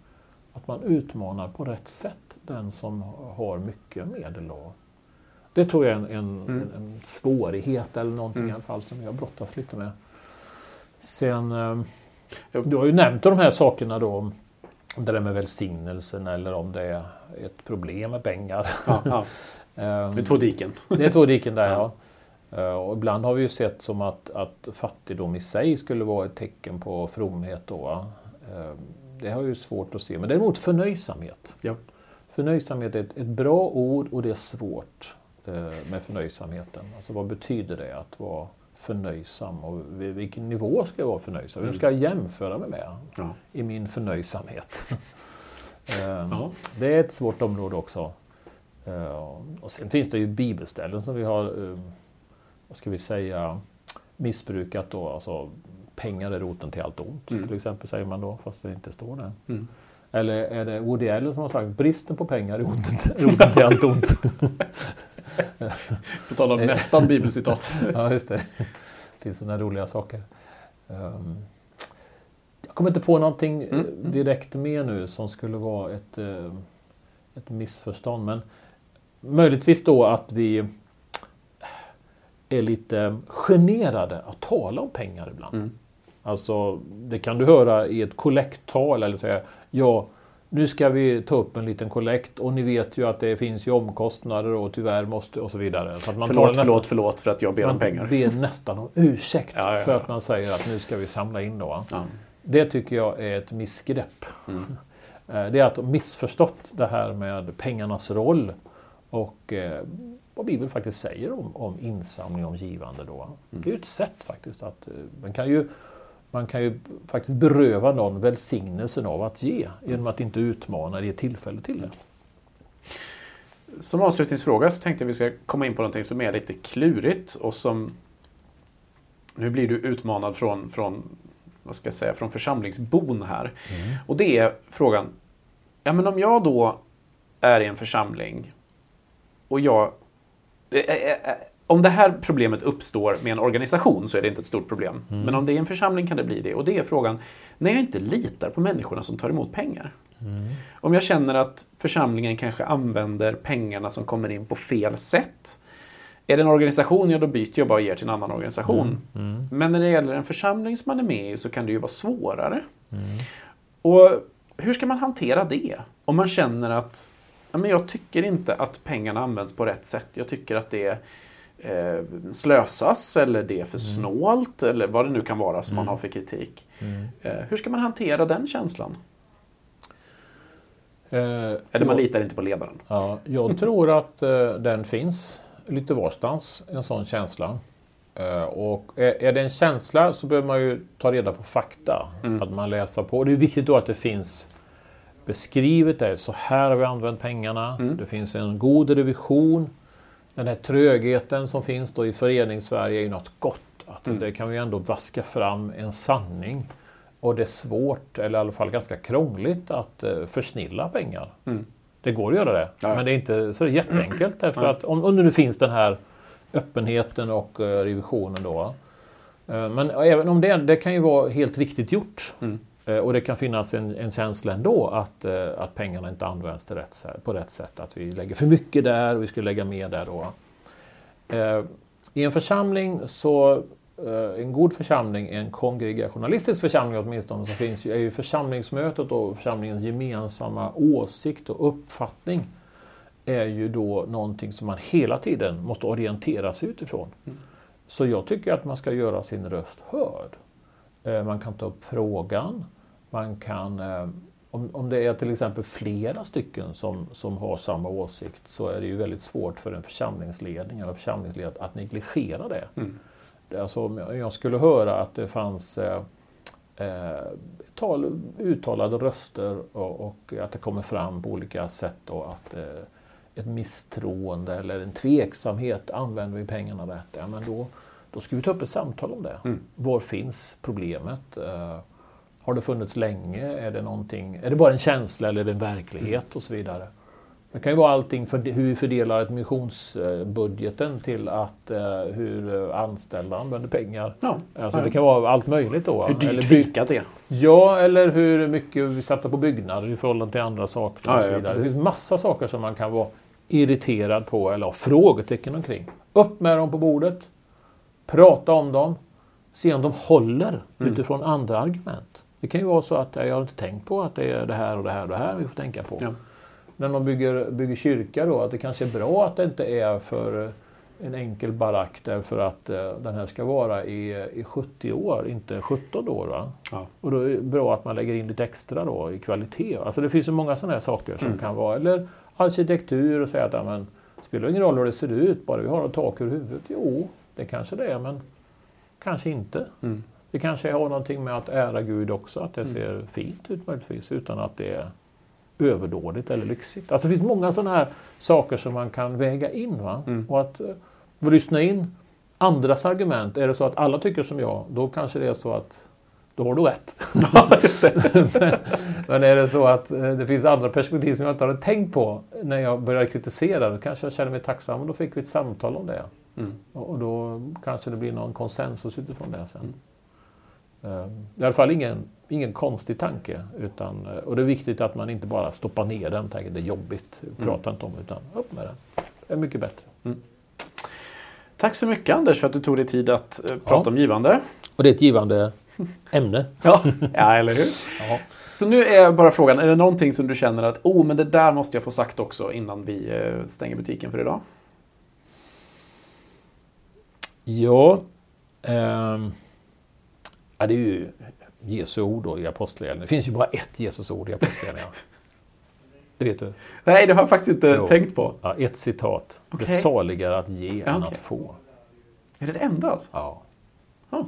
att man utmanar på rätt sätt den som har mycket medel. Och det tror jag är en, en, mm. en svårighet eller någonting mm. i alla fall som jag brottas lite med. Sen, eh, du har ju nämnt de här sakerna då, om det där med välsignelsen eller om det är ett problem med pengar. Ja, ja. Ehm, det är två diken. det är två diken där ja. ja. Eh, och ibland har vi ju sett som att, att fattigdom i sig skulle vara ett tecken på fromhet. Då, ehm, det har ju svårt att se, men däremot förnöjsamhet. Ja. Förnöjsamhet är ett, ett bra ord och det är svårt eh, med förnöjsamheten. Alltså vad betyder det att vara förnöjsam och vilken nivå ska jag vara förnöjsam? Vem ska jag jämföra mig med ja. i min förnöjsamhet? Ehm, ja. Det är ett svårt område också. Ehm, och sen finns det ju bibelställen som vi har, ehm, vad ska vi säga, missbrukat då. Alltså, pengar är roten till allt ont, mm. till exempel säger man då, fast det inte står där. Mm. Eller är det Woody Allen som har sagt bristen på pengar är roten till allt ont? På tal om nästan bibelcitat. ja, just det. Det finns sådana roliga saker. Um, jag kommer inte på någonting mm, mm. direkt med nu som skulle vara ett, uh, ett missförstånd. Men möjligtvis då att vi är lite generade att tala om pengar ibland. Mm. Alltså, det kan du höra i ett kollekttal eller säga ja, nu ska vi ta upp en liten kollekt och ni vet ju att det finns ju omkostnader och tyvärr måste och så vidare. Så att man förlåt, nästan, förlåt, förlåt för att jag ber om pengar. Man ber nästan om ursäkt ja, ja, ja. för att man säger att nu ska vi samla in då. Det tycker jag är ett missgrepp. Mm. Eh, det är att missförstått det här med pengarnas roll och eh, vad Bibeln faktiskt säger om, om insamling, om givande. Då. Mm. Det är ju ett sätt faktiskt att eh, man kan ju man kan ju faktiskt beröva någon välsignelsen av att ge genom att inte utmana ge tillfälle till det. Som avslutningsfråga så tänkte jag att vi ska komma in på någonting som är lite klurigt och som nu blir du utmanad från, från, vad ska jag säga, från församlingsbon här. Mm. Och det är frågan, ja men om jag då är i en församling och jag om det här problemet uppstår med en organisation så är det inte ett stort problem. Mm. Men om det är en församling kan det bli det. Och det är frågan, när jag inte litar på människorna som tar emot pengar. Mm. Om jag känner att församlingen kanske använder pengarna som kommer in på fel sätt. Är det en organisation, ja då byter jag bara och ger till en annan organisation. Mm. mm. Men när det gäller en församling som man är med i så kan det ju vara svårare. Mm. Och hur ska man hantera det? Om man känner att ja, men jag tycker inte att pengarna används på rätt sätt. Jag tycker att det är eh, slösas eller det är för mm. snålt eller vad det nu kan vara som mm. man har för kritik. Mm. Eh, hur ska man hantera den känslan? Eh, eller man litar inte på ledaren. Ja, jag tror att eh, den finns lite varstans, en sån känsla. Eh, och är, det en känsla så behöver man ju ta reda på fakta. Mm. Att man läser på. Det är viktigt då att det finns beskrivet där, så här har vi använt pengarna. Mm. Det finns en god revision den här trögheten som finns då i föreningssverige är ju något gott. Att mm. Det kan ju ändå vaska fram en sanning. Och det är svårt, eller i alla fall ganska krångligt, att uh, försnilla pengar. Mm. Det går att göra det, ja. men det är inte så jätteenkelt. Därför att om, om det nu finns den här öppenheten och uh, revisionen då. Uh, men även om det, det kan ju vara helt riktigt gjort. Mm. Eh, och det kan finnas en, en känsla ändå att, eh, att pengarna inte används till rätt, på rätt sätt. Att vi lägger för mycket där och vi skulle lägga mer där. Då. Eh, I en församling så en god församling, en kongregationalistisk församling åtminstone, så finns är ju församlingsmötet och församlingens gemensamma åsikt och uppfattning är ju då någonting som man hela tiden måste orientera sig utifrån. Mm. Så jag tycker att man ska göra sin röst hörd. Man kan ta upp frågan. Man kan, eh, om, om det är till exempel flera stycken som, som har samma åsikt så är det ju väldigt svårt för en församlingsledning eller församlingsledare att negligera det. Mm. Alltså, om jag skulle höra att det fanns eh, eh, tal, uttalade röster och, och, att det kommer fram på olika sätt och att eh, ett misstroende eller en tveksamhet, använder vi pengarna rätt? Ja, men då, då ska vi ta upp ett samtal om det. Mm. Var finns problemet? Eh, har det funnits länge? Är det, någonting, är det bara en känsla eller är det en verklighet och så vidare? Det kan ju vara allting för hur vi fördelar missionsbudgeten till att uh, hur anställda använder pengar. Ja, alltså, Det kan vara allt möjligt då. Hur dyrt fikat är. Ja, eller hur mycket vi satsar på byggnader i förhållande till andra saker. Ja, och så vidare. Ja, det finns massa saker som man kan vara irriterad på eller ha frågetecken omkring. Upp med dem på bordet. Prata om dem. Se om de håller mm. utifrån andra argument. Det kan ju vara så att jag har inte tänkt på att det är det här och det här och det här vi får tänka på. Ja. När man bygger, bygger kyrka då, att det kanske är bra att det inte är för en enkel barack därför att uh, den här ska vara i, i 70 år, inte 17 år. Ja. Och då är det bra att man lägger in lite extra då i kvalitet. Alltså det finns ju många sådana här saker som mm. kan vara, eller arkitektur och säga att ja, men, det spelar ingen roll hur det ser ut, bara vi har ett tak över huvudet. Jo, det kanske det är, men kanske inte. Mm. Det kanske har någonting med att ära Gud också, att det mm. ser fint ut möjligtvis, utan att det är överdådigt eller lyxigt. Alltså det finns många sådana här saker som man kan väga in. Va? Mm. Och att uh, lyssna in andras argument. Är det så att alla tycker som jag, då kanske det är så att då har du rätt. men, men, är det så att uh, det finns andra perspektiv som jag inte hade tänkt på när jag började kritisera, då kanske jag känner mig tacksam och då fick vi ett samtal om det. Mm. Och, och, då kanske det blir någon konsensus utifrån det sen. Mm. Ehm, I alla fall ingen, ingen konstig tanke. Utan, eh, och det är viktigt att man inte bara stoppar ner den och tänker det är jobbigt, prata mm. inte om det, utan upp med den. Det är mycket bättre. Mm. Tack så mycket Anders för att du tog dig tid att uh, prata ja. om givande. Och det är ett givande ämne. Ja, ja eller hur? Ja. Så nu är bara frågan, är det någonting som du känner att oh, men det där måste jag få sagt också innan vi eh, stänger butiken för idag? Ja, ehm, ja det är ju Jesu ord i Apostlagärningarna. Det finns ju bara ett Jesus ord i Apostlagärningarna. Det vet du? Nej, det har jag faktiskt inte jo. tänkt på. Ja, ett citat. Okay. Det saligare att ge ja, än okay. att få. Är det det enda alltså? Ja. Oh.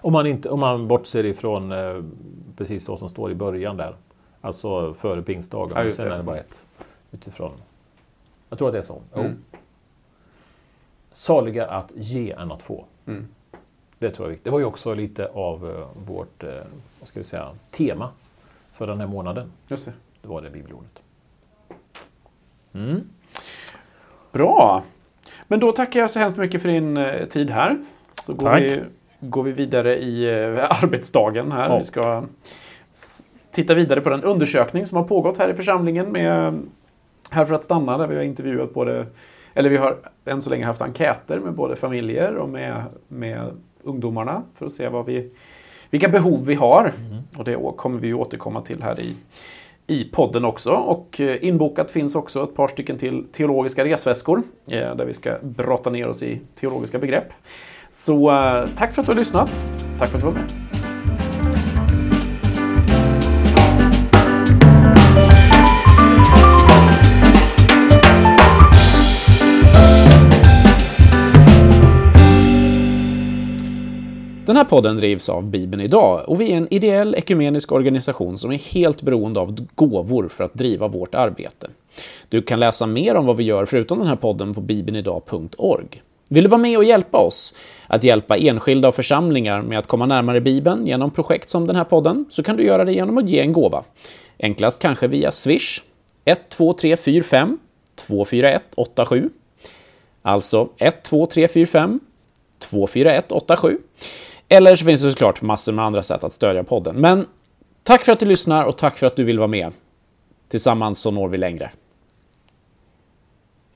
Om, man inte, om man bortser ifrån eh, precis så som står i början där. Alltså före pingstdagen. Ja, men sen är det bara ett. Utifrån. Jag tror att det är så. Mm. Saligare att ge än att få. Mm. Det tror jag. Det var ju också lite av uh, vårt uh, vad ska vi säga, tema för den här månaden. Just det. Det var det bibelordet. Mm. Bra! Men då tackar jag så hemskt mycket för din uh, tid här. Så går Tack. vi, går vi vidare i arbetsdagen här. Ja. Vi ska titta vidare på den undersökning som har pågått här i församlingen med Här för att stanna där vi har intervjuat både eller vi har än så länge haft enkäter med både familjer och med, med ungdomarna för att se vad vi, vilka behov vi har. Mm. Och det kommer vi återkomma till här i, i podden också. Och eh, inbokat finns också ett par stycken till teologiska resväskor eh, där vi ska brotta ner oss i teologiska begrepp. Så eh, tack för att du har lyssnat. Tack för att du var med. Den här podden drivs av Bibeln idag och vi är en ideell ekumenisk organisation som är helt beroende av gåvor för att driva vårt arbete. Du kan läsa mer om vad vi gör förutom den här podden på bibelnidag.org. Vill du vara med och hjälpa oss att hjälpa enskilda och församlingar med att komma närmare Bibeln genom projekt som den här podden så kan du göra det genom att ge en gåva. Enklast kanske via Swish 12345 24187 Alltså 12345 24187 eller så finns det såklart massor med andra sätt att stödja podden. Men tack för att du lyssnar och tack för att du vill vara med. Tillsammans så når vi längre.